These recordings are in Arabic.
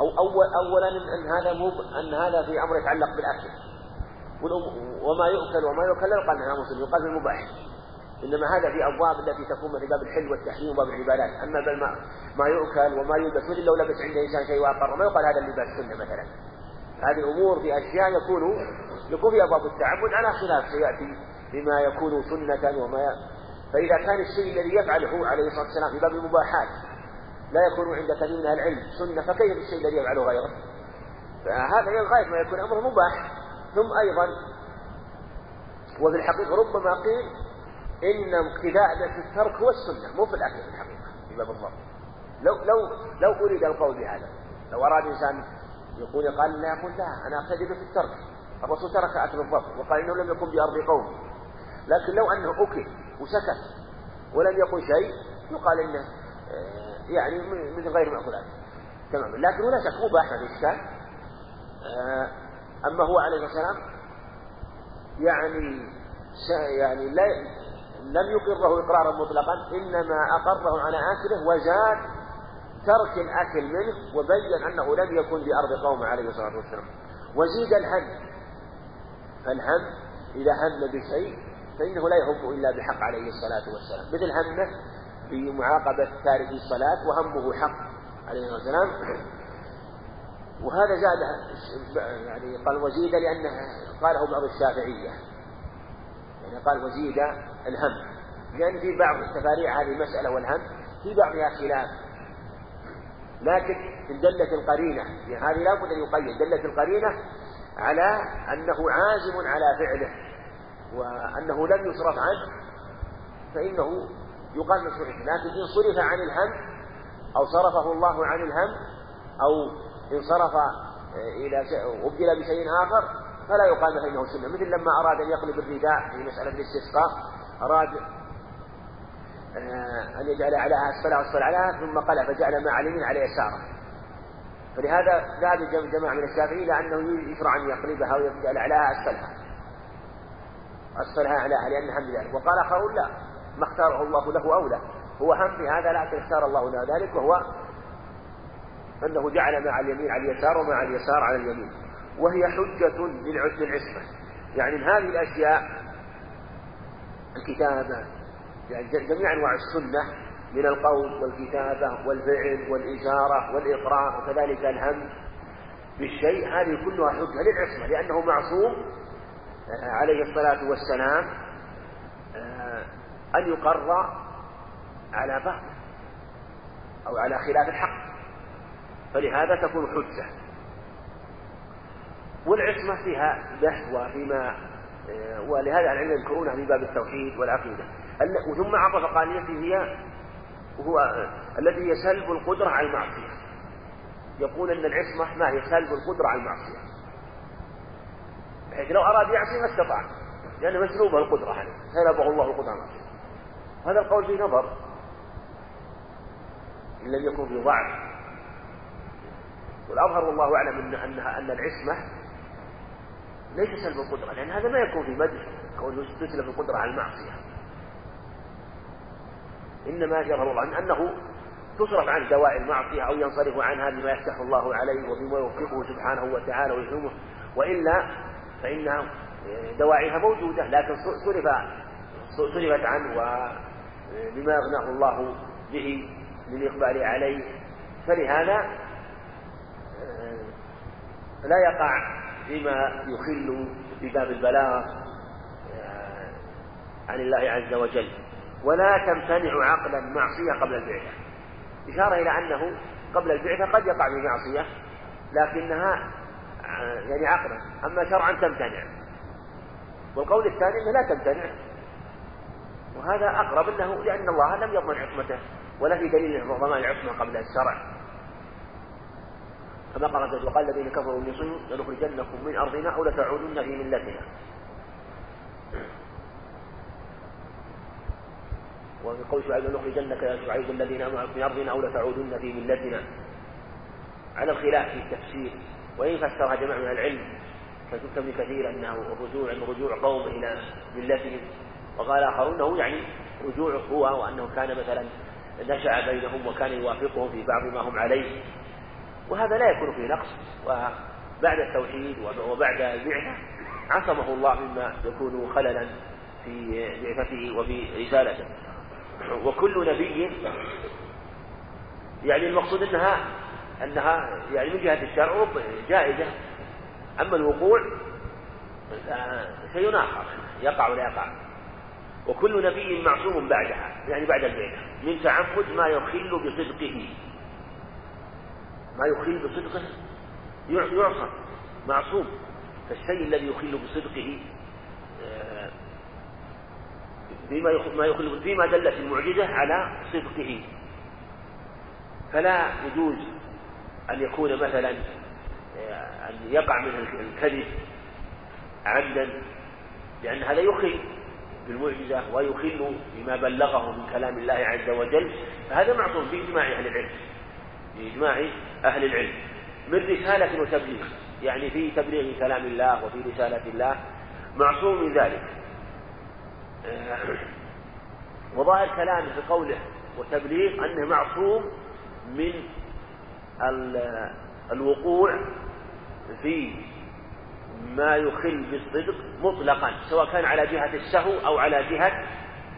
أو أول أولا أن هذا مو أن هذا في أمر يتعلق بالأكل. وما يؤكل وما يؤكل لا يقال أنها مسلم يقال في المباح. إنما هذا في أبواب التي تكون مثل باب الحل والتحريم وباب العبادات. أما بل ما, ما يؤكل وما يلبس مثل لو لبس عند إنسان شيء وأقر ما يقال هذا اللباس سنة مثلا. هذه الأمور في أشياء يكون يكون فيها باب التعبد على خلاف سيأتي بما يكون سنة وما. فإذا كان الشيء الذي يفعله عليه الصلاة والسلام في باب المباحات لا يكون عند كثير من العلم سنة فكيف الشيء الذي يفعله غيره؟ فهذا غاية ما يكون أمره مباح. ثم أيضا وفي الحقيقة ربما قيل إن اقتداء في الترك هو السنة مو في الأكل في الحقيقة في باب لو لو لو أريد القول بهذا لو أراد إنسان يقول قال لا يقول لا أنا أقتدي في الترك. الرسول ترك أكل الضبط وقال إنه لم يكن بأرض قوم. لكن لو أنه أكل وسكت ولم يقل شيء يقال إنه آه، يعني من غير مأكولات. تماما لكن ولا شك مباح ما إشكال أما هو عليه والسلام يعني يعني لا لم يقره إقرارا مطلقا إنما أقره على أكله وزاد ترك الأكل منه وبين أنه لم يكن بأرض قوم عليه الصلاة والسلام. وزيد الهم. فالهم إذا هم بشيء فإنه لا يهم إلا بحق عليه الصلاة والسلام. مثل همه بمعاقبة تارك الصلاة وهمه حق عليه الصلاة والسلام. وهذا زاد يعني قال وزيد لأنه قاله بعض الشافعية. يعني قال وزيد الهم. لأن في بعض تفاريع هذه المسألة والهم في بعضها خلاف. لكن إن دلت القرينة يعني هذه لابد أن يقيد دلت القرينة على أنه عازم على فعله وأنه لم يصرف عنه فإنه يقال مشروع لكن إن صرف عن الهم أو صرفه الله عن الهم أو انصرف إلى أبدل بشيء آخر فلا يقال له إنه سنة. مثل لما أراد أن يقلب الرداء في مسألة الاستسقاء أراد آه، أن يجعل عليها أسفلها وأسفل عليها ثم قلع فجعل ما على اليمين على يساره. فلهذا ذهب جماعة من الشافعية إلى أنه يشرع أن يقلبها ويجعل عليها أسفلها أسفلها عليها لأنها من ذلك وقال آخرون لا. ما اختاره الله له أولى هو هم في هذا لكن اختار الله له ذلك وهو أنه جعل مع اليمين على اليسار ومع اليسار على اليمين. وهي حجة للعصمة يعني هذه الأشياء الكتابة يعني جميع أنواع السنة من القول والكتابة والفعل والإشارة والإقراء وكذلك الهم بالشيء هذه كلها حجة للعصمة لأنه معصوم آه، عليه الصلاة والسلام آه، أن يقر على باطل أو على خلاف الحق. فلهذا تكون حجة. والعصمة فيها بحث وفيما آه، ولهذا العلم يذكرونها في باب التوحيد والعقيدة. ثم عطف قال التي هي وهو التي هي سلب القدرة على المعصية. يقول أن العصمة ما هي سلب القدرة على المعصية. بحيث لو أراد يعصي ما استطاع لأن مسلوبه القدرة عليه. سلبه الله القدرة على المعصية. هذا القول فيه نظر. إن لم يكن في ضعف. والأظهر والله أعلم أن أنها أن العصمة ليس سلب القدرة لأن هذا ما يكون في مدح كونه تسلب القدرة على المعصية. إنما يظهر الله أنه تصرف عن دواء المعصية أو ينصرف عنها بما يفتح الله عليه وبما يوفقه سبحانه وتعالى ويلهمه وإلا فإن دواعيها موجودة لكن صرف صرفت عنه وبما يغناه الله به للإقبال عليه. فلهذا لا يقع فيما يخل بباب البلاغ آه، عن الله عز وجل. ولا تمتنع عقلا معصية قبل البعثة. إشارة إلى أنه قبل البعثة قد يقع بمعصية لكنها آه، يعني عقلا. أما شرعا تمتنع. والقول الثاني أنها لا تمتنع. وهذا أقرب أنه لأن الله لم يضمن عصمته ولا في دليل ضمان العصمة قبل الشرع. كما قال وقال الذين كفروا لصيهم لنخرجنكم من أرضنا أو لتعودن في ملتنا. وفي قول شعيب لنخرجنك يا شعيب الذين معك من أرضنا أو لتعودن في ملتنا. على الخلاف في التفسير وإن فسرها جماعة من العلم كتبت ابن كثير أنه الرجوع رجوع قوم إلى ملتهم. وقال آخرون أنه يعني رجوع هو وأنه كان مثلا نشأ بينهم وكان يوافقهم في بعض ما هم عليه. وهذا لا يكون فيه نقص. وبعد التوحيد وبعد البعثة عصمه الله مما يكون خللا في بعثته وفي رسالته وكل نبي يعني المقصود إنها إنها يعني من جهة الشرع جائزة. أما الوقوع شيء آخر يقع ولا يقع. وكل نبي معصوم بعدها يعني بعد البعثه من تعمد ما يخل بصدقه. ما يخل بصدقه؟ يعصم معصوم. فالشيء الذي يخل بصدقه آه، فيما ما يخل فيما دلت المعجزة على صدقه. فلا يجوز أن يكون مثلا آه، أن يقع منه الكذب عمدا لأن هذا يخل. بالمعجزة ويخل بما بلغه من كلام الله عز وجل فهذا معصوم بإجماع أهل العلم بإجماع أهل العلم من رسالة وتبليغ يعني في تبليغ كلام الله وفي رسالة الله معصوم من ذلك. آه، وظاهر كلامه في قوله وتبليغ أنه معصوم من الوقوع في ما يخل بالصدق مطلقا سواء كان على جهة السهو أو على جهة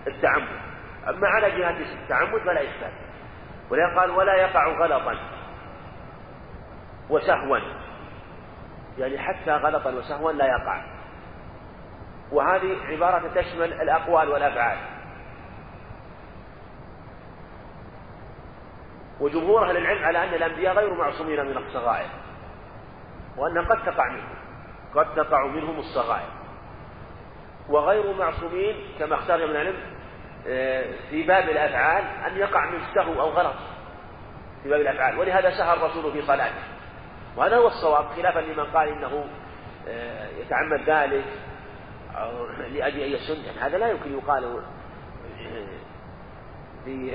التعمد. أما على جهة التعمد فلا إشكال ولا قال ولا يقع غلطا وسهوا. يعني حتى غلطا وسهوا لا يقع. وهذه عبارة تشمل الأقوال والأفعال. وجمهور أهل العلم على أن الأنبياء غير معصومين من الصغائر وأن قد تقع منهم. قد تقع منهم الصغائر. وغير معصومين كما اختار من العلم آه، في باب الأفعال أن يقع من سهو أو غلط في باب الأفعال. ولهذا سهى الرسول في صلاته. وهذا هو الصواب خلافا لمن قال إنه آه، يتعمد ذلك لأجل أي سنة يعني هذا لا يمكن يقال آه، في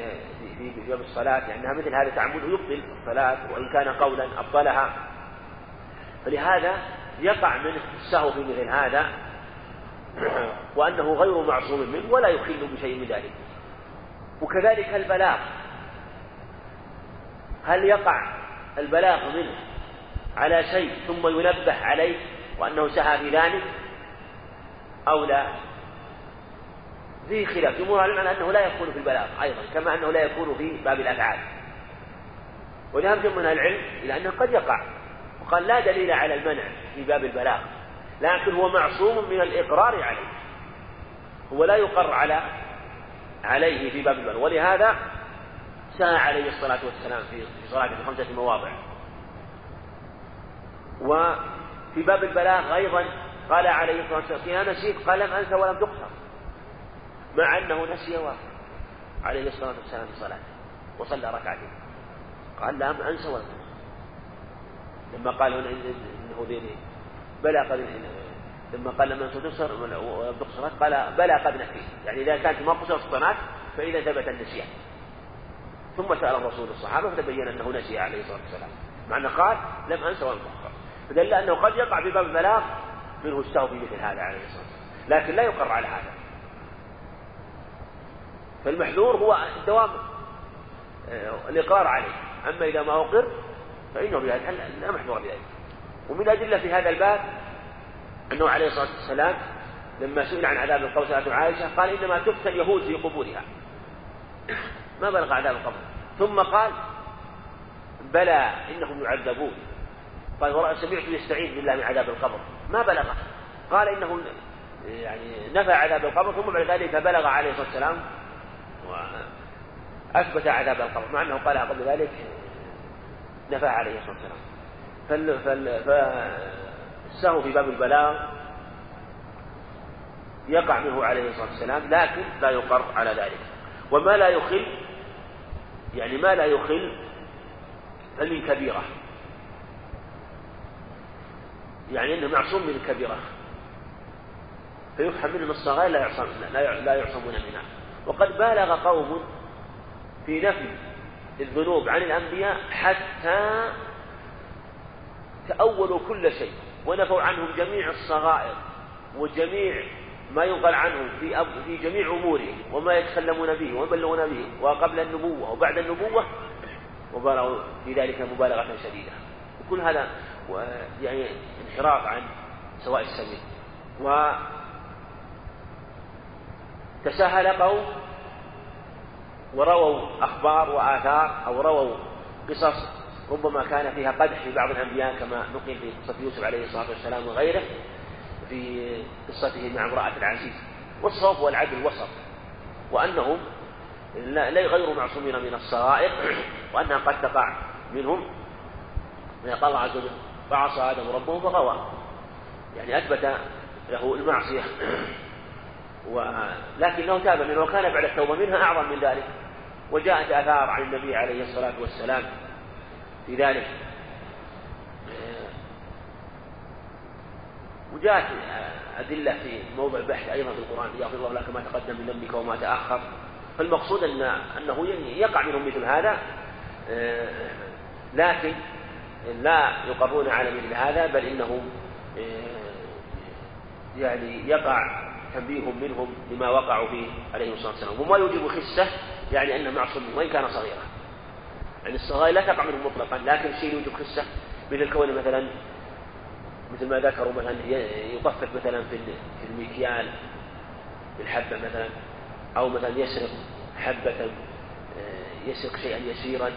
في في يوم الصلاة. لأنها مثل هذا تعمده يبطل الصلاة وإن كان قولا أبطلها. فلهذا يقع منه السهو في مثل هذا وأنه غير معصوم منه ولا يخل بشيء من ذلك. وكذلك البلاغ. هل يقع البلاغ منه على شيء ثم ينبه عليه وأنه سعى في ذلك؟ أو لا؟ فيه خلاف. جمهور العلم أنه لا يكون في البلاغ أيضا كما أنه لا يكون في باب الأفعال. وذهب من العلم إلى أنه قد يقع. وقال لا دليل على المنع في باب البلاغ لكن هو معصوم من الإقرار عليه. هو لا يقر على عليه في باب البلاغ ولهذا سعى عليه الصلاة والسلام في صلاته في خمسة مواضع. وفي باب البلاغ أيضا قال عليه الصلاة والسلام فيها نسيت قال لم أنسى ولم تقصر. مع أنه نسي واقع عليه الصلاة والسلام في صلاته وصلى ركعتين. قال لم أنسى ولم تقصر. لما قال إنه ذي بلى قد لما قال لما ولم تقصر قال بلى قد نسيت. يعني إذا كانت ما قصر الصلاة فإذا ثبت النسيان. ثم سأل الرسول الصحابة فتبين أنه نسي عليه الصلاة والسلام. مع أنه قال لم ولم تقصر فدل أنه قد يقع في باب البلاغ منه السهو في مثل هذا عليه الصلاة والسلام. لكن لا يقر على هذا. فالمحذور هو دوام آه، الإقرار عليه. أما إذا ما أقر فإنه بهذا لا محذور بذلك ومن أدلة في هذا الباب أنه عليه الصلاة والسلام لما سئل عن عذاب القبر سألته عائشة قال إنما تفتن اليهود في قبورها. ما بلغ عذاب القبر. ثم قال بلى إنهم يعذبون. قال سمعت يستعيذ بالله من عذاب القبر. ما بلغ. قال إنه يعني نفى عذاب القبر ثم بعد ذلك بلغ عليه الصلاة والسلام وأثبت عذاب القبر مع أنه قال قبل ذلك نفى عليه الصلاة والسلام. فال فال فالسهو في باب البلاغ يقع منه عليه الصلاة والسلام لكن لا يقر على ذلك. وما لا يخل يعني ما لا يخل فمن كبيرة يعني إنه معصوم من الكبيرة. فيفهم منهم الصغائر لا يعصم لا يعصمون منها. وقد بالغ قوم في نفي الذنوب عن الأنبياء حتى تأولوا كل شيء ونفوا عنهم جميع الصغائر وجميع ما ينقل عنهم في في جميع أمورهم وما يتكلمون به ويبلغون به وقبل النبوة وبعد النبوة وبالغوا في ذلك مبالغة شديدة. وكل هذا يعني انحراف عن سواء السبيل. و تساهل قوم ورووا أخبار وآثار أو رووا قصص ربما كان فيها قدح في بعض الأنبياء كما نقل في قصة يوسف عليه الصلاة والسلام وغيره في قصته مع امرأة العزيز. والصواب هو العدل الوسط وأنهم لا غير معصومين من الصغائر وأنها قد تقع منهم. من قال الله عز وجل فعصى آدم ربه فغوى. يعني أثبت له المعصية. ولكنه تاب منه وكان بعد التوبة منها أعظم من ذلك. وجاءت آثار عن النبي عليه الصلاة والسلام في ذلك. وجاءت أدلة في موضع بحث أيضا في القرآن يغفر الله لك ما تقدم من ذنبك وما تأخر. فالمقصود أن أنه يقع منهم مثل هذا لكن لا يقرون على مثل هذا بل إنهم يعني يقع تنبيه منهم لما وقعوا فيه عليه الصلاة والسلام. وما يوجب خسة يعني أنه معصوم وإن كان صغيرا؟ يعني الصغائر لا تقع منهم مطلقا لكن الشيء يوجب خسة مثل كون مثلا مثل ما ذكروا مثلا يطفف مثلا في في المكيال بالحبة مثلا أو مثلا يسرق حبة آه، يسرق شيئا يسيرا.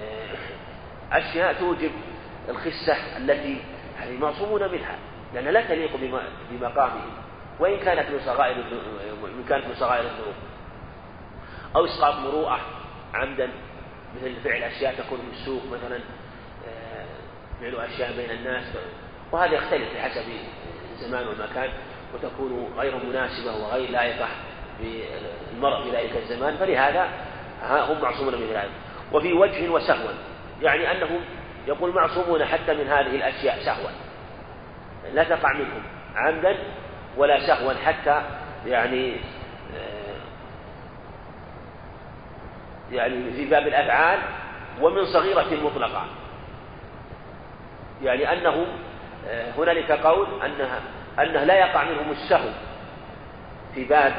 آه، أشياء توجب الخسة التي يعني معصومون منها لأنها لا تليق بمقامهم. وإن كانت من صغائر وإن كانت من صغائر الذنوب. أو إسقاط مروءة عمدا مثل فعل أشياء تكون من السوق مثلا آه، فعل أشياء بين الناس. وهذا يختلف بحسب الزمان والمكان وتكون غير مناسبة وغير لائقة بالمرء في ذلك الزمان. فلهذا هم معصومون من ذلك. وفي وجه وسهوا يعني أنهم يقول معصومون حتى من هذه الأشياء سهوا. لا تقع منهم عمدا ولا سهوا حتى يعني آه، يعني في باب الأفعال ومن صغيرة مطلقة. يعني أنه آه، هنالك قول أنها أنه لا يقع منهم السهو في باب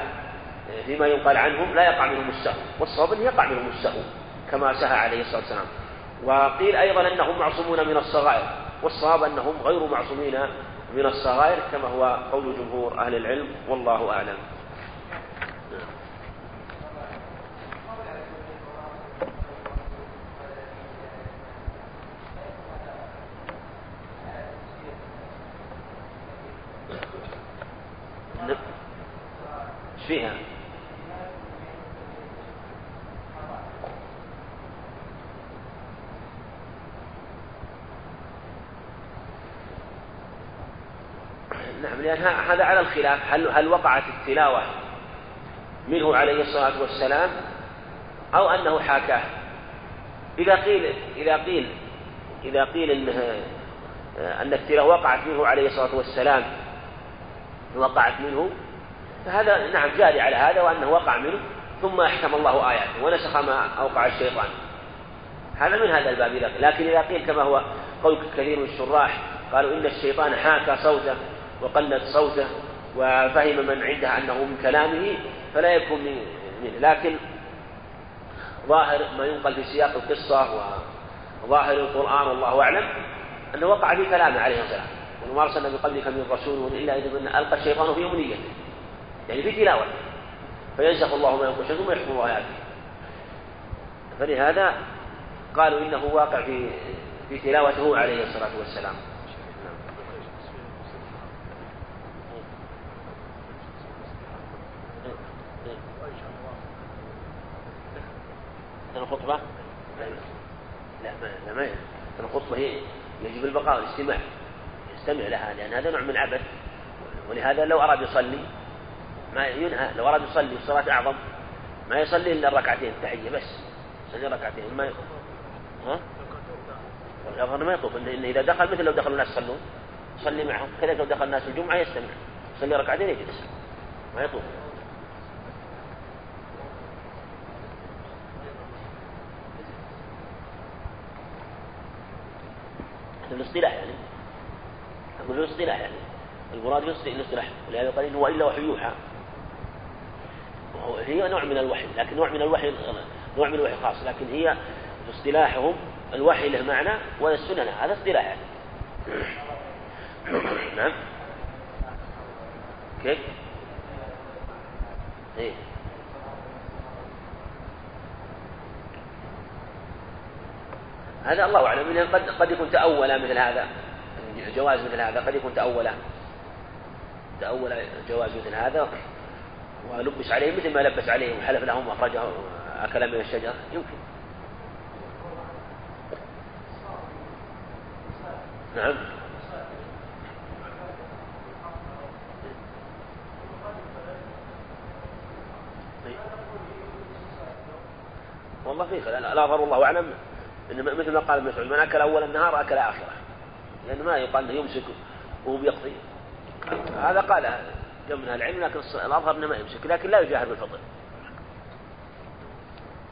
آه، فيما ينقل عنهم لا يقع منهم السهو والصواب يقع منهم السهو كما سهى عليه الصلاة والسلام. وقيل أيضا أنهم معصومون من الصغائر والصواب أنهم غير معصومين من الصغائر كما هو قول جمهور أهل العلم والله أعلم إيش فيها؟ نعم لأن هذا على الخلاف هل هل وقعت التلاوة منه عليه الصلاة والسلام أو أنه حاكاه إذا قيل إذا قيل إذا قيل إنه أن التلاوة وقعت منه عليه الصلاة والسلام وقعت منه فهذا نعم جاري على هذا وأنه وقع منه ثم أحكم الله آياته ونسخ ما أوقع الشيطان. هذا من هذا الباب لكن إذا قيل كما هو قول كثير من الشراح قالوا إن الشيطان حاكى صوته وقلت صوته وفهم من عنده أنه من كلامه فلا يكون منه. لكن ظاهر ما ينقل في سياق القصة وظاهر القرآن والله أعلم أنه وقع في كلامه عليه السلام وما أرسلنا من قبلك من رسول إلا إذا ألقى الشيطان في أمنيته. يعني في تلاوته فينسخ الله ما ينقل ثم يحكم الله آياته فلهذا قالوا إنه واقع في في تلاوته عليه الصلاة والسلام. الخطبة؟ لا ما لا ما الخطبة هي يجب البقاء والاستماع. يستمع لها لأن هذا نوع من العبث. ولهذا لو أراد يصلي ما ينهى. لو أراد يصلي الصلاة أعظم ما يصلي إلا الركعتين التحية بس. يصلي ركعتين ما يطوف. ها؟ الأظهر ما يطوف. إن إذا دخل مثل لو دخلوا الناس يصلون يصلي معهم. كذلك لو دخل الناس الجمعة يستمع. يصلي ركعتين يجلس. ما يطوف. الاصطلاح يعني. أقول الاصطلاح يعني. المراد الاصطلاح ولهذا قال هو إلا وحي يوحى. هي نوع من الوحي لكن نوع من الوحي نوع من الوحي خاص لكن هي اصطلاحهم الوحي له معنى والسنة له هذا اصطلاح نعم كيف؟ إيه؟ هذا الله أعلم قد قد يكون تأول مثل هذا جواز مثل هذا قد يكون تأول تأول جواز مثل هذا ولبس عليه مثل ما لبس عليه وحلف لهم وأخرجه أكل من الشجر. يمكن. نعم. والله في خلال الأظهر والله أعلم. إن مثل ما قال ابن مسعود من أكل أول النهار أكل آخره. لأن ما يقال أنه يمسك وهو بيقضي. هذا قال جمع من العلم لكن الأظهر أنه ما يمسك لكن لا يجاهر بالفضل.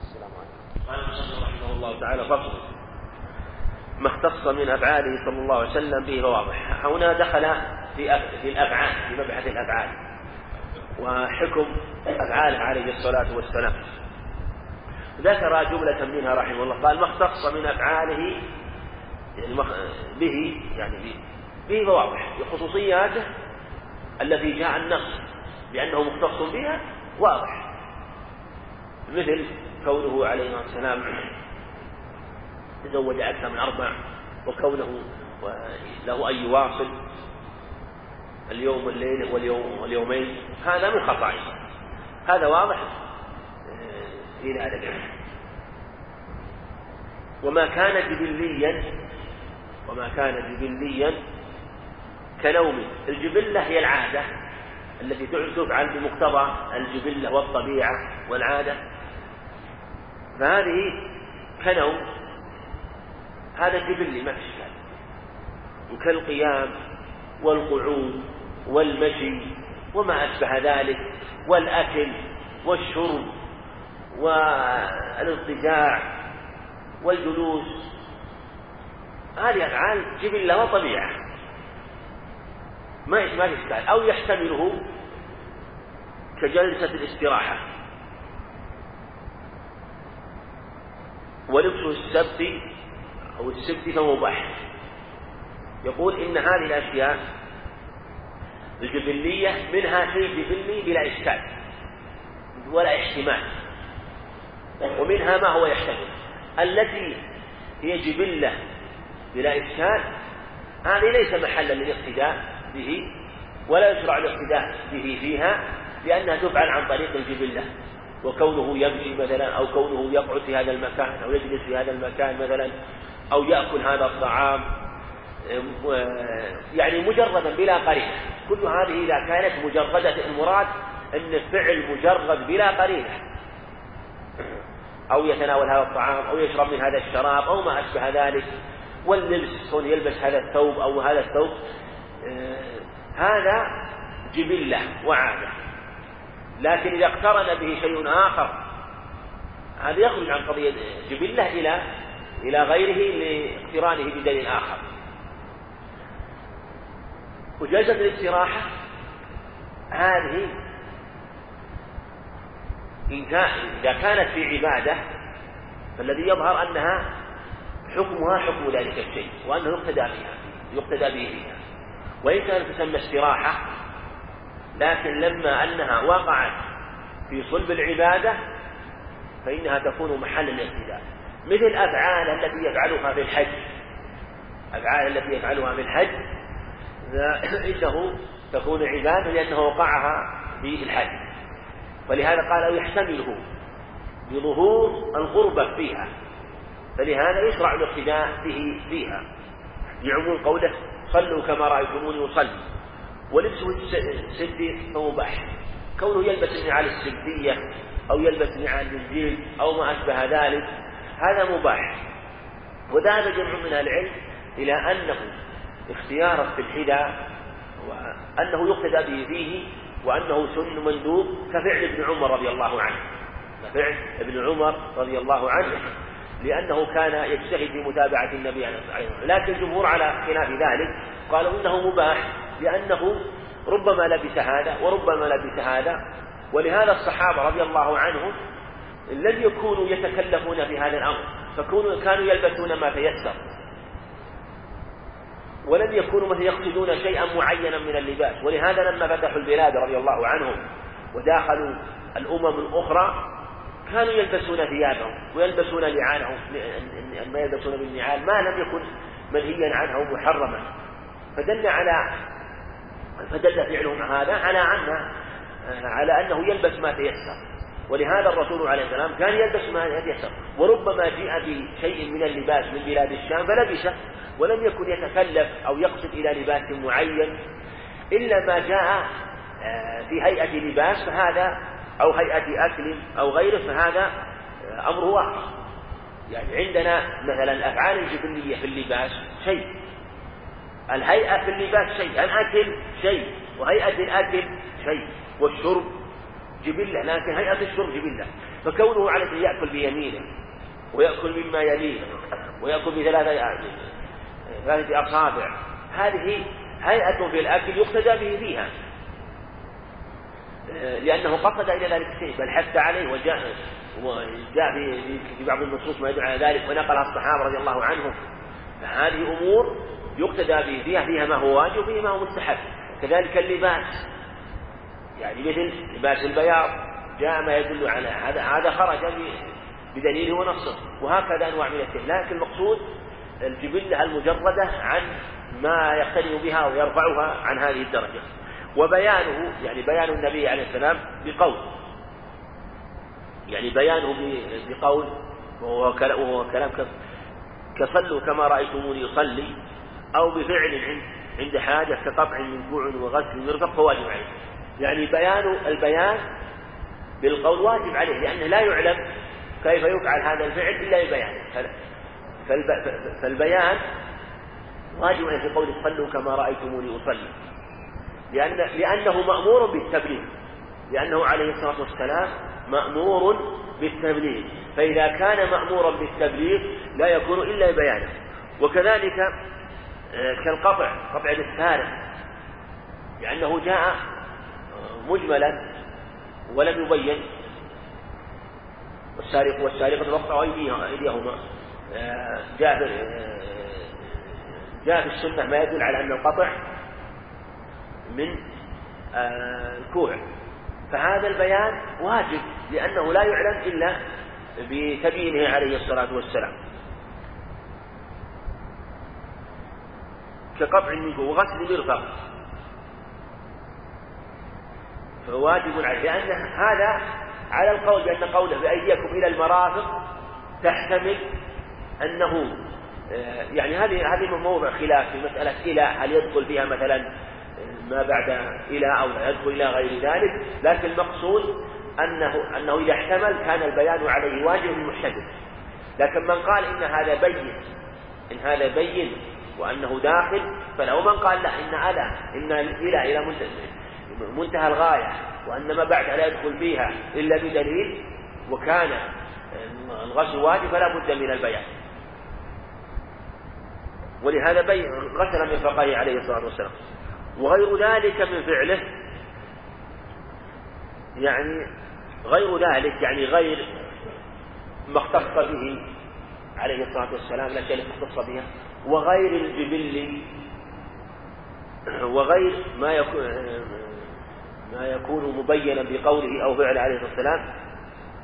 السلام عليكم. قال رحمه الله تعالى فصل ما اختص من أفعاله صلى الله عليه وسلم به فواضح. هنا دخل في في الأفعال في مبحث الأفعال وحكم أفعاله عليه الصلاة والسلام. ذكر جملة منها رحمه الله قال ما اختص من أفعاله يعني به يعني به, به فواضح. بخصوصياته التي جاء النص بأنه مختص بها واضح. مثل كونه عليه السلام تزوج أكثر من أربع وكونه له أن يواصل اليوم والليل واليوم واليومين هذا من خصائصه هذا واضح في ذلك وما كان جبليا وما كان جبليا كنوم الجبلة هي العادة التي تفعل بمقتضى الجبلة والطبيعة والعادة. فهذه كنوم هذا جبلي ما إشكال وكالقيام والقعود والمشي وما أشبه ذلك والأكل والشرب والاضطجاع والجلوس. هذه أفعال جبلة وطبيعة. ما ما إشكال أو يحتمله كجلسة الاستراحة. ولبسه السبت أو السبت فمباح. يقول إن هذه الأشياء الجبلية منها شيء جبلي بلا إشكال ولا احتمال. ومنها ما هو يحتمل؟ التي هي جبلة بلا إشكال هذه ليس محلا للاقتداء به ولا يشرع الاقتداء به فيها لأنها تفعل عن طريق الجبلة. وكونه يمشي مثلا أو كونه يقعد في هذا المكان أو يجلس في هذا المكان مثلا أو يأكل هذا الطعام يعني مجردا بلا قرينة. كل هذه إذا كانت مجردة المراد أن الفعل مجرد بلا قرينة. أو يتناول هذا الطعام أو يشرب من هذا الشراب أو ما أشبه ذلك. واللبس يلبس هذا الثوب أو هذا الثوب آه هذا جبلة وعادة لكن إذا اقترن به شيء آخر هذا يخرج عن قضية جبلة إلى إلى غيره لاقترانه بدليل آخر. وجلسة الاستراحة هذه إذا كانت في عبادة فالذي يظهر أنها حكمها حكم ذلك الشيء وأنه يقتدى بها يقتدى به فيها. وإن كانت تسمى استراحة لكن لما أنها وقعت في صلب العبادة فإنها تكون محل الاقتداء مثل أفعال التي يفعلها في الحج. أفعال التي يفعلها في الحج فإنه تكون عبادة لأنه وقعها في الحج. ولهذا قال أو يحتمله بظهور الغربة فيها. فلهذا يشرع الاقتداء به فيها. لعموم قوله صلوا كما رأيتموني أصلي. ولبسه السدي فمباح كونه يلبس النعال السدية أو يلبس نعال الجلد أو ما أشبه ذلك هذا مباح. وذهب جمع من العلم إلى أنه اختيارا في الحذاء وأنه يقتدى به فيه وأنه سن مندوب كفعل ابن عمر رضي الله عنه. كفعل ابن عمر رضي الله عنه. لأنه كان يجتهد في متابعة النبي عليه الصلاة والسلام. لكن الجمهور على خلاف ذلك قالوا إنه مباح لأنه ربما لبس هذا وربما لبس هذا. ولهذا الصحابة رضي الله عنهم لم يكونوا يتكلفون في هذا الأمر فكونوا كانوا يلبسون ما تيسر. ولم يكونوا مثل يقصدون شيئا معينا من اللباس. ولهذا لما فتحوا البلاد رضي الله عنهم وداخلوا الأمم الأخرى كانوا يلبسون ثيابهم ويلبسون نعالهم ما يلبسون بالنعال ما لم يكن منهيا عنه محرما. فدل على فدل فعلهم هذا على أن على أنه يلبس ما تيسر. ولهذا الرسول عليه السلام كان يلبس ما يتيسر. وربما جاء بشيء من اللباس من بلاد الشام فلبسه ولم يكن يتكلف أو يقصد إلى لباس معين. إلا ما جاء آه، في هيئة لباس فهذا أو هيئة أكل أو غيره فهذا أمره واحد. يعني عندنا مثلا الأفعال الجبلية في اللباس شيء. الهيئة في اللباس شيء. الأكل شيء. وهيئة الأكل شيء. والشرب جبلة. لكن هيئة الشرب جبلة. فكونه عليه يأكل بيمينه ويأكل مما يليه ويأكل بثلاثة ثلاثة أصابع هذه هيئة في الأكل يقتدى به فيها. لأنه قصد إلى ذلك الشيء بل حث عليه وجاء وجاء في بعض النصوص ما يدل على ذلك ونقلها الصحابة رضي الله عنهم. فهذه أمور يقتدى به فيها فيها ما هو واجب وفيها ما هو مستحب. كذلك اللباس. يعني مثل لباس البياض جاء ما يدل على هذا هذا خرج بدليله ونصه وهكذا أنواع من الشيء. لكن المقصود الجبلة المجردة عن ما يقترن بها ويرفعها عن هذه الدرجة. وبيانه يعني بيان النبي عليه السلام بقول. يعني بيانه بقول وهو كلام كصلوا كما رأيتموني أصلي أو بفعل عند عند حاجة كقطع من جوع وغسل مرفق فواجب عليه يعني بيان البيان بالقول واجب عليه لأنه لا يعلم كيف يفعل هذا الفعل إلا ببيانه. فالبيان واجب عليه في قوله صلوا كما رأيتموني أصلي. لأن لأنه مأمور بالتبليغ. لأنه عليه الصلاة والسلام مأمور بالتبليغ. فإذا كان مأمورا بالتبليغ لا يكون إلا بيانه وكذلك آه، كالقطع قطع السارق لأنه جاء مجملا ولم يبين. والسارق والسارقة وقطعوا أيديهما. آه، جاء آه، جاء في السنة ما يدل على أن القطع من آه، الكوع. فهذا البيان واجب لأنه لا يعلم إلا بتبيينه عليه الصلاة والسلام. كقطع منه وغسل مرفق فواجب عليه لأن هذا على القول بأن قوله بأيديكم إلى المرافق تحتمل أنه آه، يعني هذه هذه موضع خلاف في مسألة إلى هل يدخل فيها مثلا ما بعد إلى أو يدخل إلى غير ذلك لكن المقصود أنه أنه إذا احتمل كان البيان عليه واجب محتمل لكن من قال إن هذا بين إن هذا بين وأنه داخل فلو من قال لا إن ألا إن إلى إلى منتهى الغاية وأن ما بعدها لا يدخل فيها إلا بدليل وكان الغسل واجب فلا بد من البيان. ولهذا بي غسل من فقهه عليه الصلاة والسلام. وغير ذلك من فعله. يعني غير ذلك يعني غير ما اختص به عليه الصلاة والسلام الأشياء التي اختص بها وغير الجبل وغير ما يكون ما يكون مبينا بقوله أو فعله عليه الصلاة والسلام.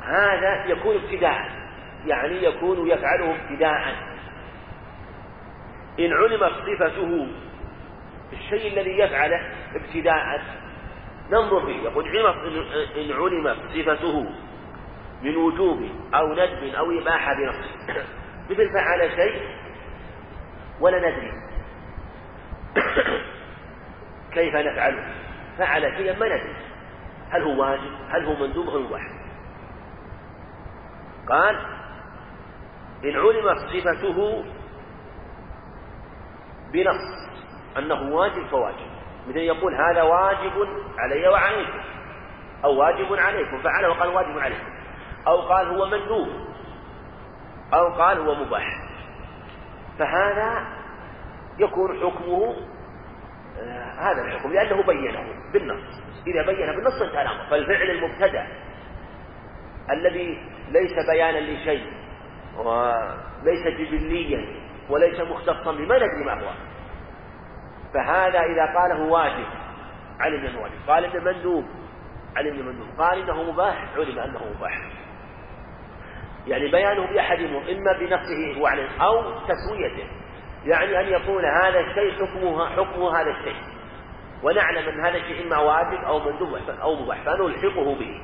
هذا يكون ابتداء يعني يكون يفعله ابتداء إن علمت صفته الشيء الذي يفعله ابتداء. ننظر فيه. يقول إن علمت صفته من وجوب أو ندب أو إباحة بنفسه مثل فعل شيء ولا ندري. كيف نفعله؟ فعل شيئا ما ندري. هل هو واجب؟ هل هو مندوب؟ هل هو مباح. قال إن علمت صفته بنص أنه واجب فواجب مثل يقول هذا واجب علي وعليكم. أو واجب عليكم. فعله وقال واجب عليكم. أو قال هو مندوب. أو قال هو مباح. فهذا يكون حكمه هذا الحكم. لأنه بينه بالنص. إذا بين بالنص انتهى الأمر. فالفعل المبتدأ الذي ليس بيانا لشيء وليس جبليا وليس مختصا بما ندري ما هو. فهذا إذا قاله واجب. علم أنه واجب قال إنه مندوب. علم أنه مندوب قال إنه مباح. علم أنه مباح. يعني بيانه بأحد إما بنفسه هو عليه أو تسويته. يعني أن يكون هذا الشيء حكمه حكمه هذا الشيء. ونعلم أن هذا الشيء إما واجب أو مندوب أو مباح. فنلحقه به.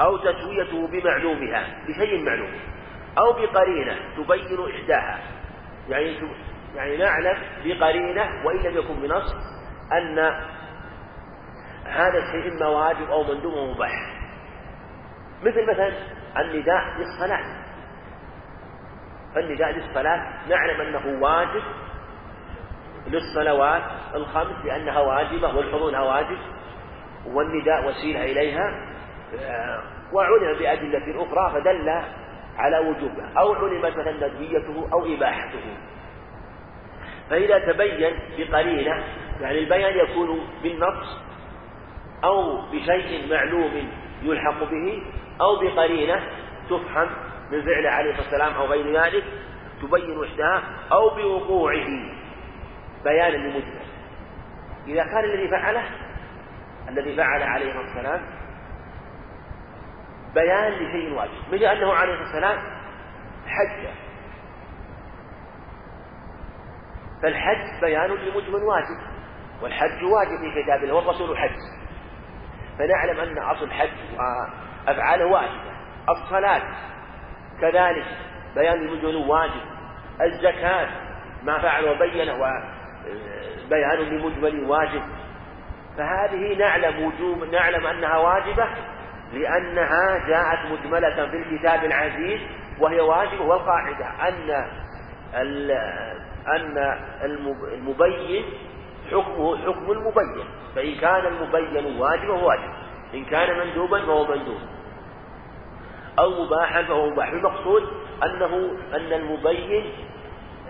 أو تسويته بمعلومها. بشيء معلوم. أو بقرينة تبين إحداها. يعني يعني نعلم بقرينة وإن لم يكن بنص أن هذا الشيء إما واجب أو مندوب أو مباح. مثل مثلا النداء للصلاة. فالنداء للصلاة نعلم أنه واجب للصلوات الخمس لأنها واجبة والحضور واجب والنداء وسيلة إليها. آه، وعلم بأدلة أخرى فدل على وجوبه أو علمت مثلا ندبيته أو إباحته. فإذا تبين بقرينة يعني البيان يكون بالنص أو بشيء معلوم يلحق به أو بقرينة تفهم من فعل عليه الصلاة والسلام أو غير ذلك تبين إحداه أو بوقوعه. بيانا لمجمل. إذا كان الذي فعله الذي فعل عليه الصلاة والسلام بيان لشيء واجب. مثل أنه عليه الصلاة والسلام حج. فالحج بيان لمجمل واجب والحج واجب في كتاب الله والرسول حج فنعلم أن أصل الحج وأفعاله واجبة. الصلاة كذلك بيان المجمل واجب. الزكاة ما فعل وبين وبيان لمجمل واجب. فهذه نعلم وجوب نعلم أنها واجبة لأنها جاءت مجملة في الكتاب العزيز وهي واجبة والقاعدة أن أن المبين حكمه حكم المبين فإن كان المبين واجبا فهو واجب إن كان مندوبا فهو مندوب. أو مباحا فهو مباح. المقصود أنه أن المبين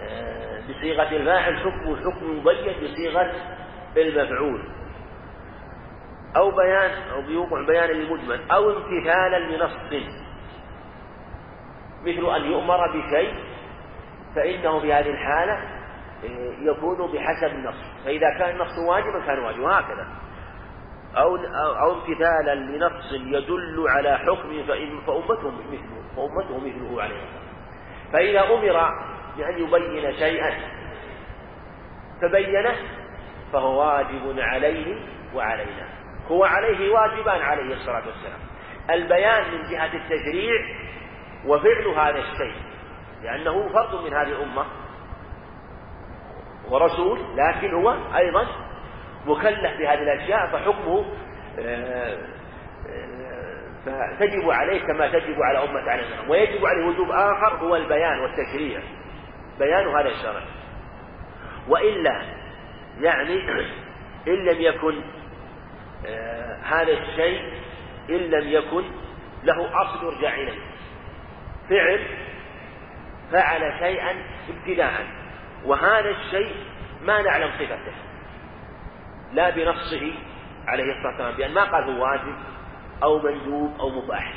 آه، بصيغة الفاعل حكمه حكم مبين بصيغة المفعول. أو بيان أو بوقوع بيان للمجمل أو امتثالا لنص. مثل أن يؤمر بشيء فإنه في هذه الحالة آه، يكون بحسب النص. فإذا كان النص واجبا كان واجبا. وهكذا. أو أو امتثالا لنص يدل على حكم فإن فأمته مثله فأمته مثله عليه. الصلاة فإذا أمر بأن يبين شيئا فبينه فهو واجب عليه وعلينا. هو عليه واجبان عليه الصلاة والسلام. البيان من جهة التشريع وفعل هذا الشيء. لأنه فرد من هذه الأمة ورسول لكن هو أيضا مكلف بهذه الأشياء فحكمه آه، آه، فتجب عليه كما تجب على أمة السلام ويجب عليه وجوب آخر هو البيان والتشريع بيان هذا الشرع. وإلا يعني إن لم يكن آه، هذا الشيء إن لم يكن له أصل يرجع إليه. فعل فعل شيئا ابتداء. وهذا الشيء ما نعلم صفته. لا بنصه عليه الصلاة والسلام بأن ما قال هو واجب أو مندوب أو مباح.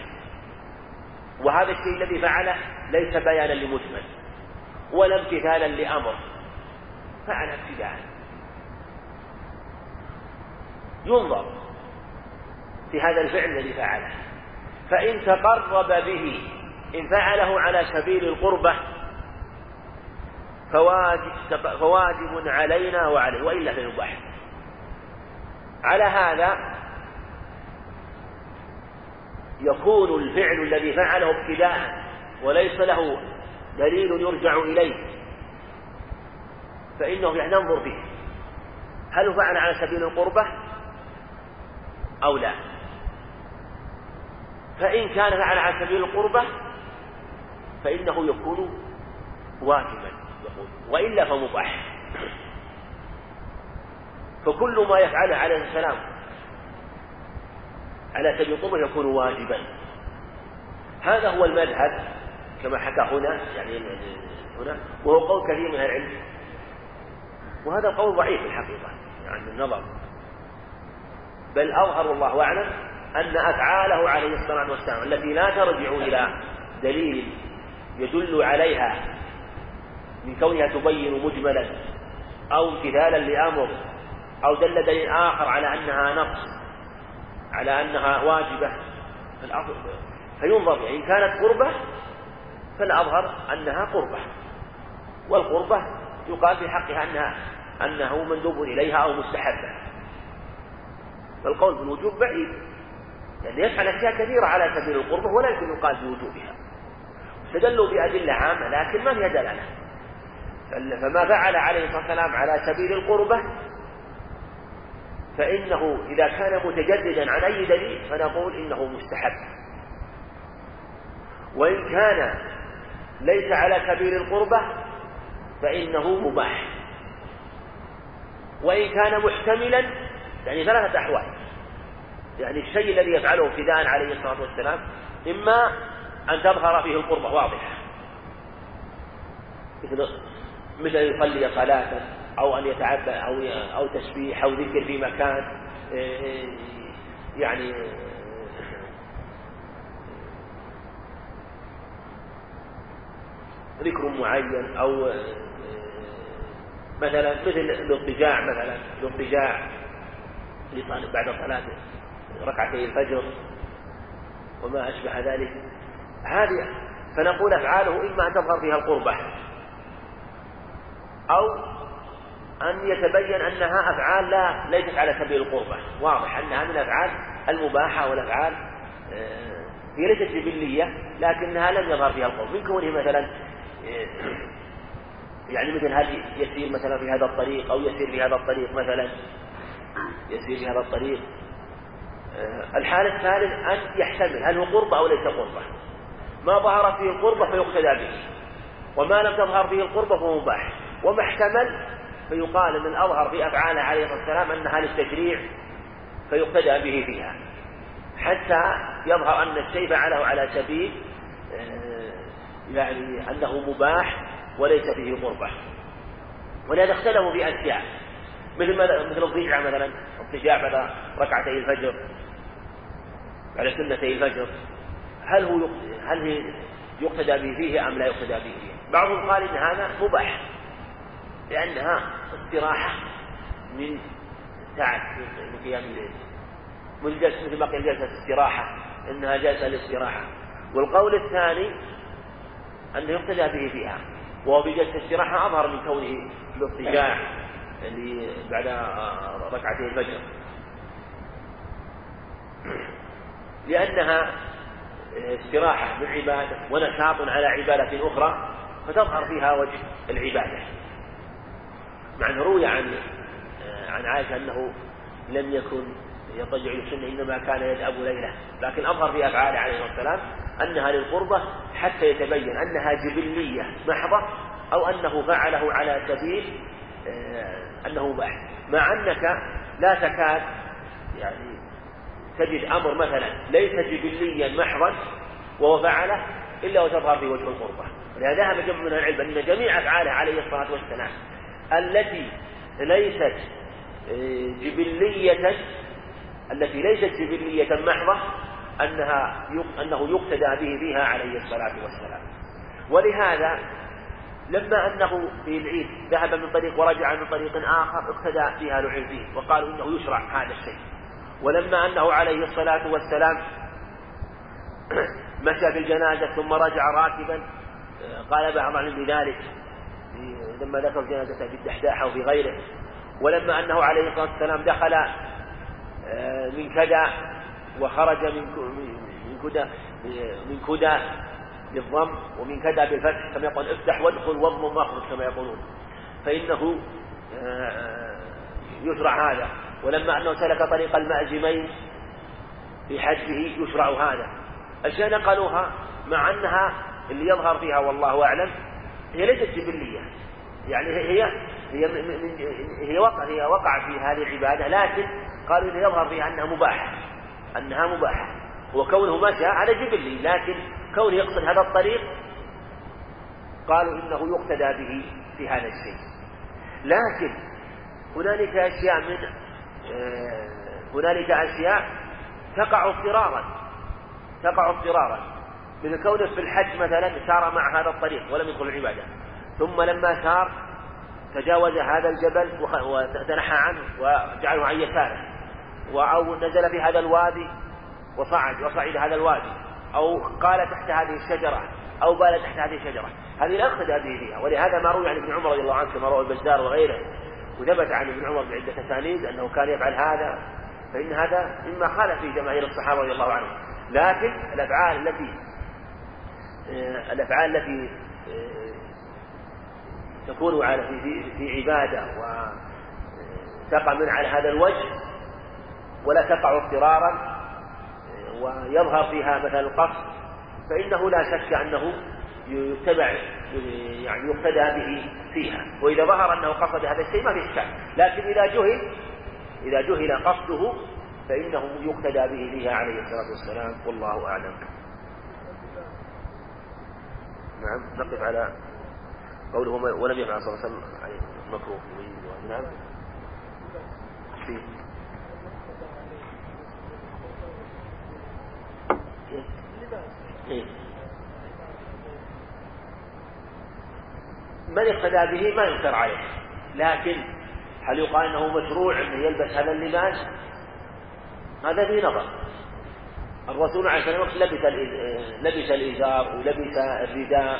وهذا الشيء الذي فعله ليس بيانا لمجمل ولا امتثالا لأمر. فعل ابتداء. ينظر في هذا الفعل الذي فعله. فإن تقرب به إن فعله على سبيل القربة فواجب, فواجب علينا وعليه وإلا فيباح على هذا يكون الفعل الذي فعله ابتداء وليس له دليل يرجع إليه فإنه يعني ننظر فيه. هل فعل على سبيل القربة؟ أو لا؟ فإن كان فعل على سبيل القربة فإنه يكون واجبا يقول. وإلا فمباح فكل ما يفعله عليه السلام على سبيل القربة يكون واجبا. هذا هو المذهب كما حكى هنا يعني هنا وهو قول كثير من العلم. وهذا قول ضعيف الحقيقة يعني النظر. بل أظهر والله أعلم أن أفعاله عليه الصلاة والسلام التي لا ترجع إلى دليل يدل عليها من كونها تبين مجملا أو امتثالا لأمر أو دل دليل آخر على أنها نقص على أنها واجبة. فينظر إن كانت قربة فالأظهر أنها قربة والقربة يقال في حقها أنها أنه مندوب إليها أو مستحبة والقول بالوجوب بعيد لأن يفعل أشياء كثيرة على سبيل القربة ولا يمكن يقال بوجوبها. استدلوا بأدلة عامة لكن ما فيها دلالة؟ فما فعل عليه الصلاة والسلام على سبيل القربة فإنه إذا كان متجددا عن أي دليل فنقول إنه مستحب. وإن كان ليس على سبيل القربة فإنه مباح. وإن كان محتملا يعني ثلاثة أحوال. يعني الشيء الذي يفعله فداء عليه الصلاة والسلام إما أن تظهر فيه القربة واضحة. مثل مثل أن يصلي صلاة أو أن يتعبد أو أو تسبيح أو ذكر في مكان إيه، يعني ذكر معين أو مثلا مثل الاضطجاع مثلا الاضطجاع بعد صلاة ركعتي الفجر وما أشبه ذلك. هذه فنقول أفعاله إما أن تظهر فيها القربة أو أن يتبين أنها أفعال لا ليست على سبيل القربة. واضح أنها من الأفعال المباحة والأفعال آه، هي ليست جبلية لكنها لم يظهر فيها القرب. من كونه مثلا يعني مثل هل يسير مثلا في هذا الطريق أو يسير في هذا الطريق مثلا يسير في هذا الطريق آه، الحالة الثالث أن يحتمل هل هو قربة أو ليس قربة. ما ظهر فيه القربة فيقتدى به. وما لم تظهر فيه القربة فهو مباح. وما احتمل فيقال ان الاظهر في أفعاله عليه الصلاة والسلام أنها للتشريع فيقتدى به فيها. حتى يظهر أن الشيء فعله على سبيل يعني أنه مباح وليس فيه قربة. ولهذا اختلفوا في أشياء. مثل مثل الضيعة مثلا الضجاع بعد ركعتي الفجر بعد سنتي الفجر. هل هو هل يقتدى به فيه أم لا يقتدى به؟ فيه؟ بعضهم قال إن هذا مباح لأنها استراحة من تعب من قيام الليل. مثل ما قيل جلسة استراحة إنها جلسة الاستراحة والقول الثاني أنه يقتدى به فيها وهو بجلسة استراحة أظهر من كونه الاضطجاع اللي بعد ركعتي الفجر. لأنها استراحة من عبادة ونشاط على عبادة أخرى فتظهر فيها وجه العبادة. مع أنه روي عن عن عائشة أنه لم يكن يضجع السنة إنما كان يذهب ليلة. لكن أظهر في أفعاله عليه الصلاة والسلام أنها للقربة حتى يتبين أنها جبلية محضة أو أنه فعله على سبيل آه، أنه مباح. مع أنك لا تكاد يعني تجد أمر مثلا ليس جبليا محضا وهو فعله إلا وتظهر في وجه القربة ولهذا ذهب جمع من العلم أن جميع أفعاله عليه الصلاة والسلام التي ليست آه، جبلية التي ليست جبلية محضة أنها أنه يقتدى به فيها عليه الصلاة والسلام. ولهذا لما أنه في العيد ذهب من طريق ورجع من طريق آخر اقتدى فيها العلم وقالوا إنه يشرع هذا الشيء. ولما أنه عليه الصلاة والسلام مشى في الجنازة ثم رجع راكبا قال بعض العلم بذلك لما ذكر جنازة في الدحداحة وفي غيره. ولما أنه عليه الصلاة والسلام دخل آه، من كذا وخرج من من كدى من كدى بالضم ومن كدى بالفتح كما يقول افتح وادخل واضم واخرج كما يقولون. فإنه آه، يشرع هذا. ولما أنه سلك طريق المأزمين في حجه يشرع هذا. أشياء نقلوها مع أنها اللي يظهر فيها والله أعلم هي ليست جبلية. يعني هي هي هي وقع هي وقع في هذه العبادة لكن قالوا إنه يظهر فيها أنها مباحة. أنها مباحة. وكونه مشى على جبلي لكن كونه يقصد هذا الطريق قالوا إنه يقتدى به في هذا الشيء. لكن هنالك أشياء من هنالك أشياء تقع اضطرارا تقع اضطرارا. مثل كونه في الحج مثلا سار مع هذا الطريق ولم يدخل العبادة. ثم لما سار تجاوز هذا الجبل وتنحى عنه وجعله عن يساره أو نزل في هذا الوادي وصعد وصعد هذا الوادي. أو قال تحت هذه الشجرة أو بال تحت هذه الشجرة. هذه لا به فيها ولهذا ما روي عن ابن عمر رضي الله عنه كما روى البزار وغيره. وثبت عن ابن عمر بعدة أسانيد أنه كان يفعل هذا فإن هذا مما خالف فيه جماهير الصحابة رضي الله عنهم. لكن الأفعال التي آه، الأفعال التي آه، تكون على في في عبادة وتقع من على هذا الوجه ولا تقع اضطرارا آه، ويظهر فيها مثلا القصد فإنه لا شك أنه يتبع يعني يقتدى به فيها. وإذا ظهر أنه قصد هذا الشيء ما في إشكال. لكن إذا جهل إذا جهل قصده فإنه يقتدى به فيها عليه الصلاة والسلام. والله أعلم. نعم نقف على قوله ولم يفعل صلى الله عليه وسلم. مكروه. نعم. في إيه. من اقتدى به ما ينكر عليه. لكن هل يقال إنه مشروع إنه يلبس هذا اللباس؟ هذا في نظر. الرسول عليه الصلاة والسلام لبس لبس الإزار ولبس الرداء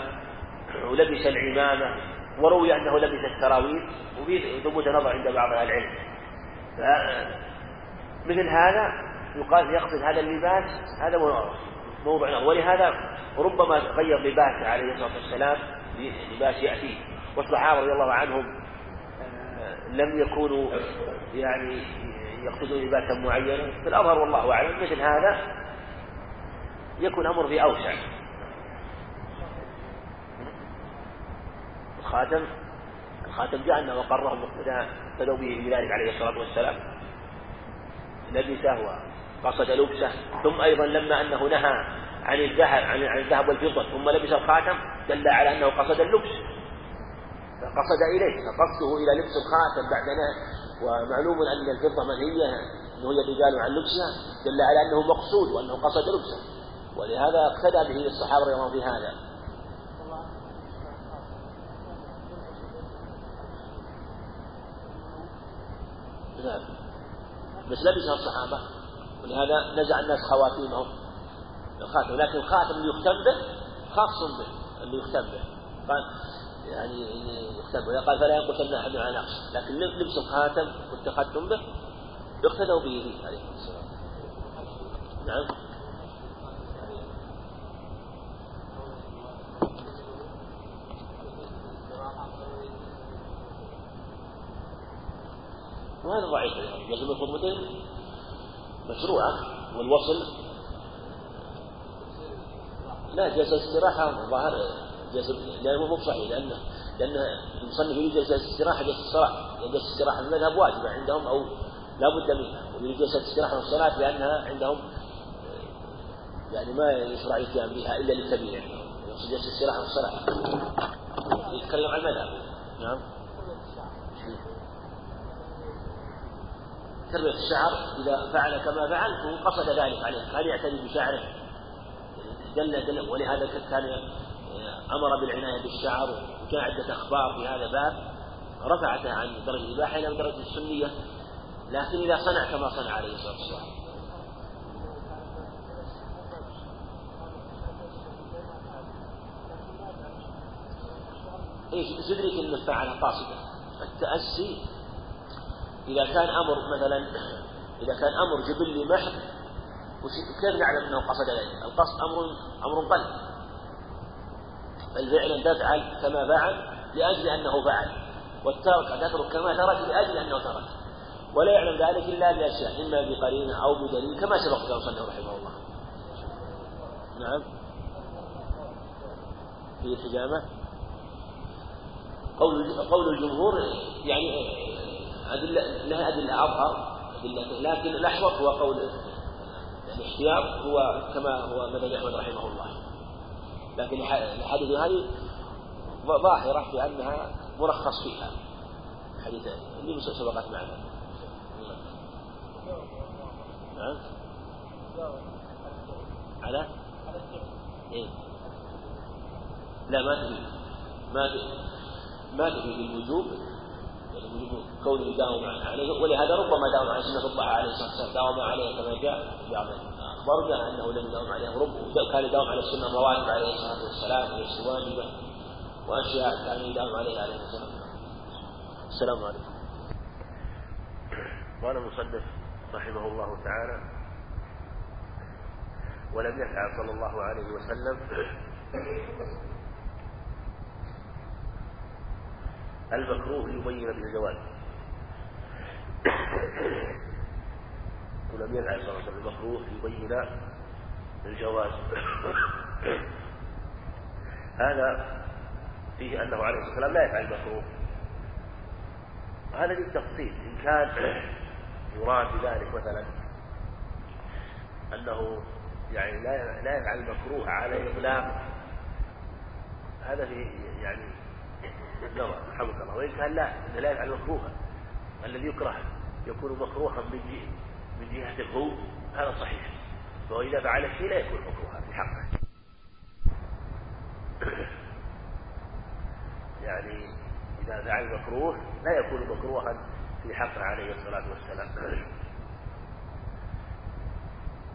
ولبس العمامة وروي أنه لبس السراويل وفي ثبوت نظر عند بعض أهل العلم. مثل هذا يقال يقصد هذا اللباس هذا موضوع ولهذا ربما غير لباسه عليه الصلاة والسلام لباس ياتيه والصحابه رضي الله عنهم آه، لم يكونوا يعني يقصدون لباسا معينا. فالاظهر والله أعلم مثل هذا يكون الامر في أوسع. الخاتم الخاتم انه وقرهم اقتدوا به في ذلك عليه الصلاة والسلام. لبسه وقصد لبسه ثم أيضا لما أنه نهى عن الذهب عن الذهب والفضة ثم لبس الخاتم دل على أنه قصد اللبس. فقصد إليه فقصده إلى لبس الخاتم بعد ومعلوم أن الفضة منهيه إنه الرجال عن لبسها. دل على أنه مقصود وأنه قصد لبسه. ولهذا اقتدى به الصحابة رضي الله في هذا نعم. بس لبسها الصحابة. ولهذا نزع الناس خواتيمهم. الخاتم لكن الخاتم اللي يختم به خاص به اللي يختم به. قال يعني يختم به. قال فلا ينقصن أحد على نقص. لكن لبس الخاتم والتقدم به يقتدوا به عليه الصلاة نعم. وهذا ضعيف. يجب الخطبتين مشروعة والوصل لا جلسة استراحة ظاهر جلسة لأنه مو صحيح لأن لأن المصنف يريد جلسة استراحة جلسة الصلاة لأن جلسة استراحة المذهب واجبة عندهم أو لا بد منها. ويريد جلسة استراحة الصلاة لأنها عندهم يعني ما يشرع الاتيان بها إلا للكبير يقصد جلسة استراحة الصلاة. يتكلم عن المذهب. نعم. تربية الشعر إذا فعل كما فعل فهو قصد ذلك عليه. كان يعتني بشعره؟ دل دل ولهذا كان أمر بالعناية بالشعر وجاء عدة أخبار في هذا الباب. رفعته عن درجة الإباحة إلى درجة السنية لكن إذا صنع كما صنع عليه الصلاة والسلام. إيش؟ تدرك انه فعل قاصدا التأسي. إذا كان أمر مثلا إذا كان أمر جبلي محض كيف نعلم أنه قصد ذلك؟ القصد أمر أمر قلب. بل فعلا تفعل كما فعل لأجل أنه فعل. والترك تترك كما ترك لأجل أنه ترك. ولا يعلم ذلك إلا بأشياء إما بقرينة أو بدليل كما سبق كما صلى رحمه الله. نعم. في الحجامة قول قول الجمهور يعني أدلة لها أدلة أظهر أدلة لكن الأحوط هو قول الاحتياط هو كما هو مذهب أحمد رحمه الله. لكن الحديث هذه ظاهرة في أنها مرخص فيها. حديث اللي سبقت معنا. نعم على؟ إيه؟ لا ما تفيد ما ما تفيد الوجوب. وجوب كونه يداوم عليه ولهذا ربما داوم على سنة الضحى عليه الصلاة والسلام داوم عليه كما جاء في بعض الأخبار أنه لم يداوم عليه رب كان يداوم على السنة الرواتب عليه الصلاة والسلام وليس واجبة وأشياء كان يداوم عليها عليه الصلاة والسلام. السلام عليكم. قال المصنف رحمه الله تعالى ولم يفعل صلى الله عليه وسلم المكروه ليبين به الجواز ولم يفعل صلى الله عليه وسلم المكروه ليبين الجواز. هذا فيه أنه عليه الصلاة والسلام لا يفعل المكروه. هذا للتفصيل. إن كان يراد بذلك مثلا أنه يعني لا لا يفعل المكروه على الإطلاق هذا في يعني رحمك الله. وإن كان لا لا يفعل مكروها. الذي يكره يكون مكروها من جهة من جهة هو هذا صحيح. فهو إذا فعل الشيء لا يكون مكروها في حقه يعني إذا فعل مكروه لا يكون مكروها في حقه عليه الصلاة والسلام.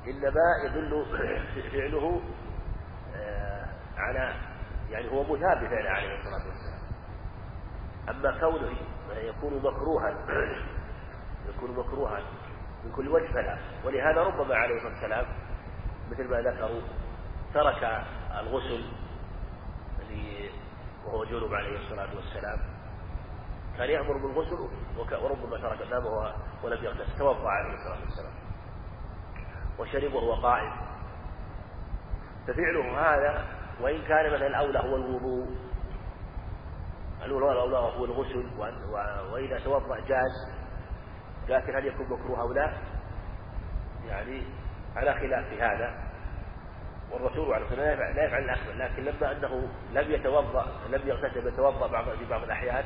إنما يدل فعله آه، على يعني هو مثاب عليه الصلاة والسلام. أما كونه يكون مكروها يكون مكروها من كل وجه فلا. ولهذا ربما عليه الصلاة والسلام مثل ما ذكروا ترك الغسل وهو جنوب عليه الصلاة والسلام. كان يأمر بالغسل وربما ترك النوم ولم يغتسل. توضأ عليه الصلاة والسلام. وشرب وهو قائم. ففعله هذا وإن كان مثلا الأولى هو الوضوء. الأولى هو الغسل وإذا توضأ جاز. لكن هل يكون مكروه أو لا؟ يعني على خلاف في هذا. والرسول عليه الصلاة والسلام لا يفعل الأكبر لكن لما أنه لم يتوضأ لم يغتسل يتوضأ بعض في بعض الأحيان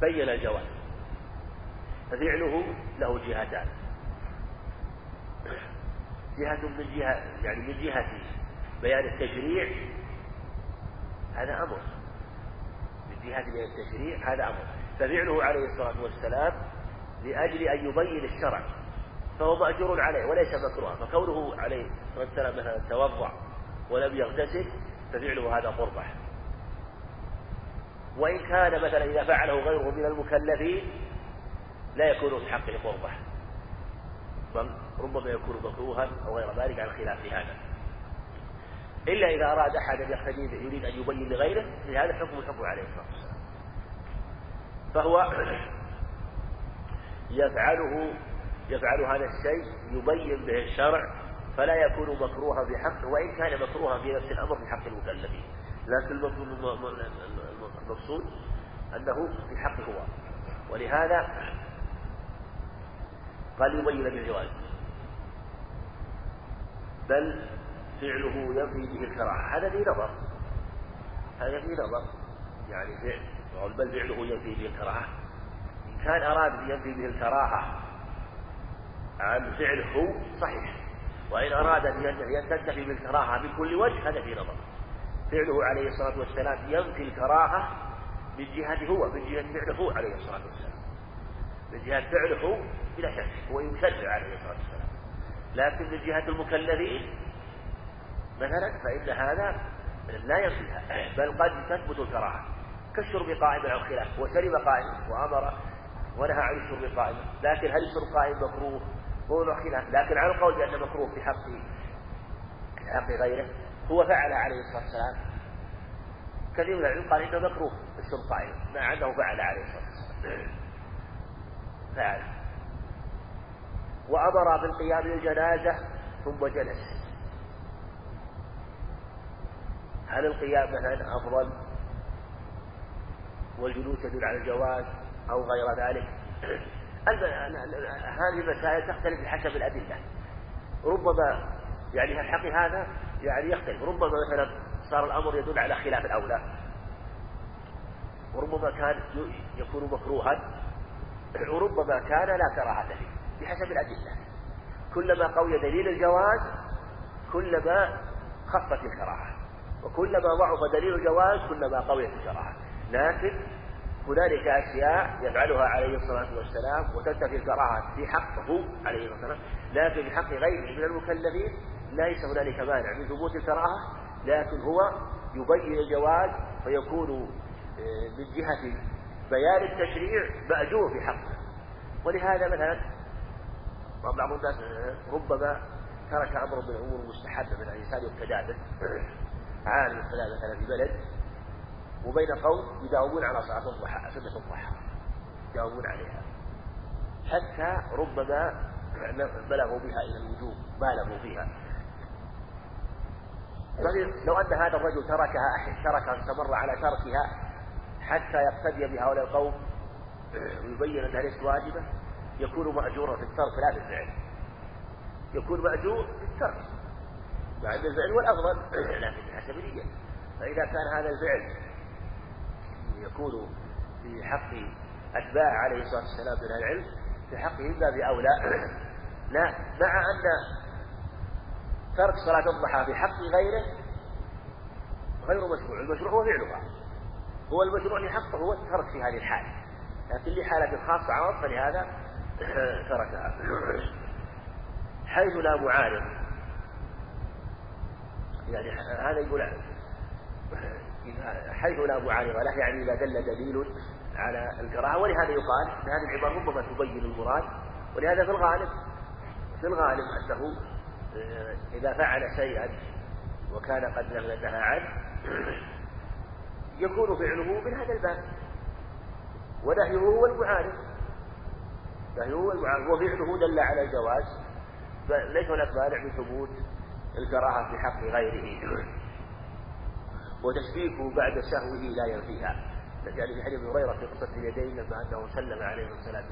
بين الجواز ففعله له جهتان. جهة من جهة يعني من جهة بيان التشريع هذا أمر. جهة بيان التشريع هذا أمر. ففعله عليه الصلاة والسلام لأجل أن يبين الشرع فهو مأجور عليه وليس مكروها. فكونه عليه الصلاة والسلام مثلا توضأ ولم يغتسل ففعله هذا قربة. وإن كان مثلا إذا فعله غيره من المكلفين لا يكون في حقه قربة. بل ربما يكون مكروها أو غير ذلك على خلاف هذا. إلا إذا أراد أحد أن يقتدي يريد أن يبين لغيره لهذا حكم الحكم عليه الصلاة والسلام فهو يفعله يفعل هذا الشيء يبين به الشرع فلا يكون مكروها في حقه وإن كان مكروها في نفس الأمر في حق المكلفين. لكن المقصود أنه في حقه هو. ولهذا قال يبين بالجواز بل فعله ينفي به الكراهة هذا في نظر. هذا في نظر. يعني فعل. بل فعله ينفي به الكراهة. إن كان أراد ينفي به الكراهة عن فعله صحيح. وإن أراد أن تنتفي بالكراهة من كل وجه هذا في نظر. فعله عليه الصلاة والسلام ينفي الكراهة من جهة هو من جهة فعله عليه الصلاة والسلام. من جهة فعله بلا شك هو يشرع عليه الصلاة والسلام. لكن من جهة المكلفين مثلا فإن هذا لا ينفيها بل قد تثبت الكراهة. كالشرب قائما أو خلاف وشرب قائما وأمر ونهى عن الشرب قائما لكن هل الشرب قائم مكروه؟ هو خلاف. لكن على القول بأنه مكروه في حق في حق غيره هو فعل عليه الصلاة والسلام. كثير من العلم قال إنه مكروه الشرب قائما مع أنه فعل عليه الصلاة والسلام. فعل. وأمر بالقيام للجنازة ثم جلس. هل القيام مثلا أفضل والجلوس يدل على الجواز أو غير ذلك؟ هذه المسائل تختلف بحسب الأدلة. ربما يعني الحق هذا؟ يعني يختلف. ربما مثلا صار الأمر يدل على خلاف الأولى. وربما كان يكون مكروها. وربما كان لا كراهة فيه. بحسب الأدلة. كلما قوي دليل الجواز كلما خفت الكراهة. وكلما ضعف دليل الجواز كلما قويت الكراهة لكن هنالك أشياء يفعلها عليه الصلاة والسلام وتنتفي الكراهة في حقه عليه الصلاة والسلام لكن في حق غيره من المكلفين ليس هنالك مانع من ثبوت الكراهة لكن هو يبين الجواز فيكون آه، من جهة بيان التشريع مأجور في حقه. ولهذا مثلا بعض الناس آه، ربما ترك أمر من الأمور المستحبة من الإنسان يقتدى به. عالم الصلاة مثلا في بلد وبين قوم يداومون على صلاة الضحى سنة الضحى يداومون عليها. حتى ربما بلغوا بها إلى الوجوب بالغوا فيها لو أن هذا الرجل تركها أحد تركها استمر على تركها حتى يقتدي بهؤلاء القوم ويبين أنها ليست واجبة يكون مأجورا في الترك لا في الفعل يكون مأجور في الترك. بعد الفعل والأفضل لكن حسب النية فإذا كان هذا الفعل يكون في حق أتباع عليه الصلاة والسلام من العلم في حقه إلا بأولى لا. مع أن ترك صلاة الضحى في حق غيره غير مشروع. المشروع هو فعلها. هو المشروع لحقه هو الترك في هذه الحال لكن لحالة خاصة عوض فلهذا تركها. حيث لا معارض يعني هذا يقول حيث لا معارض له يعني إذا دل دليل على الكراهة ولهذا يقال أن هذه العبارة ربما تبين المراد ولهذا في الغالب في الغالب أنه آه، إذا فعل شيئا وكان قد نهى عنه يكون فعله من هذا الباب. ونهيه هو المعارض. نهيه هو المعارض. وفعله دل على الجواز. فليس هناك مانع من ثبوت الكراهة في حق غيره. وتشبيكه بعد سهوه لا ينفيها. يعني في حديث هريرة في قصة اليدين لما أنه سلم عليه الصلاة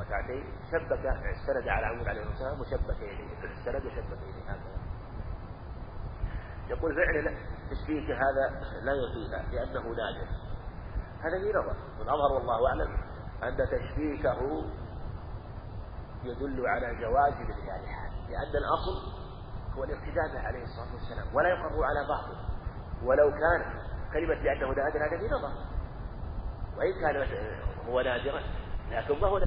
ركعتين شبك استند على عمود عليه السلام وشبك يديه. استند وشبك يديه. يقول فعل تشبيك هذا لا ينفيها لأنه نادر. هذا في نظر. والأظهر والله أعلم أن تشبيكه يدل على جواز هذه لأن الأصل هو الاقتداء به عليه الصلاة والسلام ولا يقر على باطل ولو كان كلمة لأنه نادر هذا في نظر وإن كان هو نادرا لكن ما هو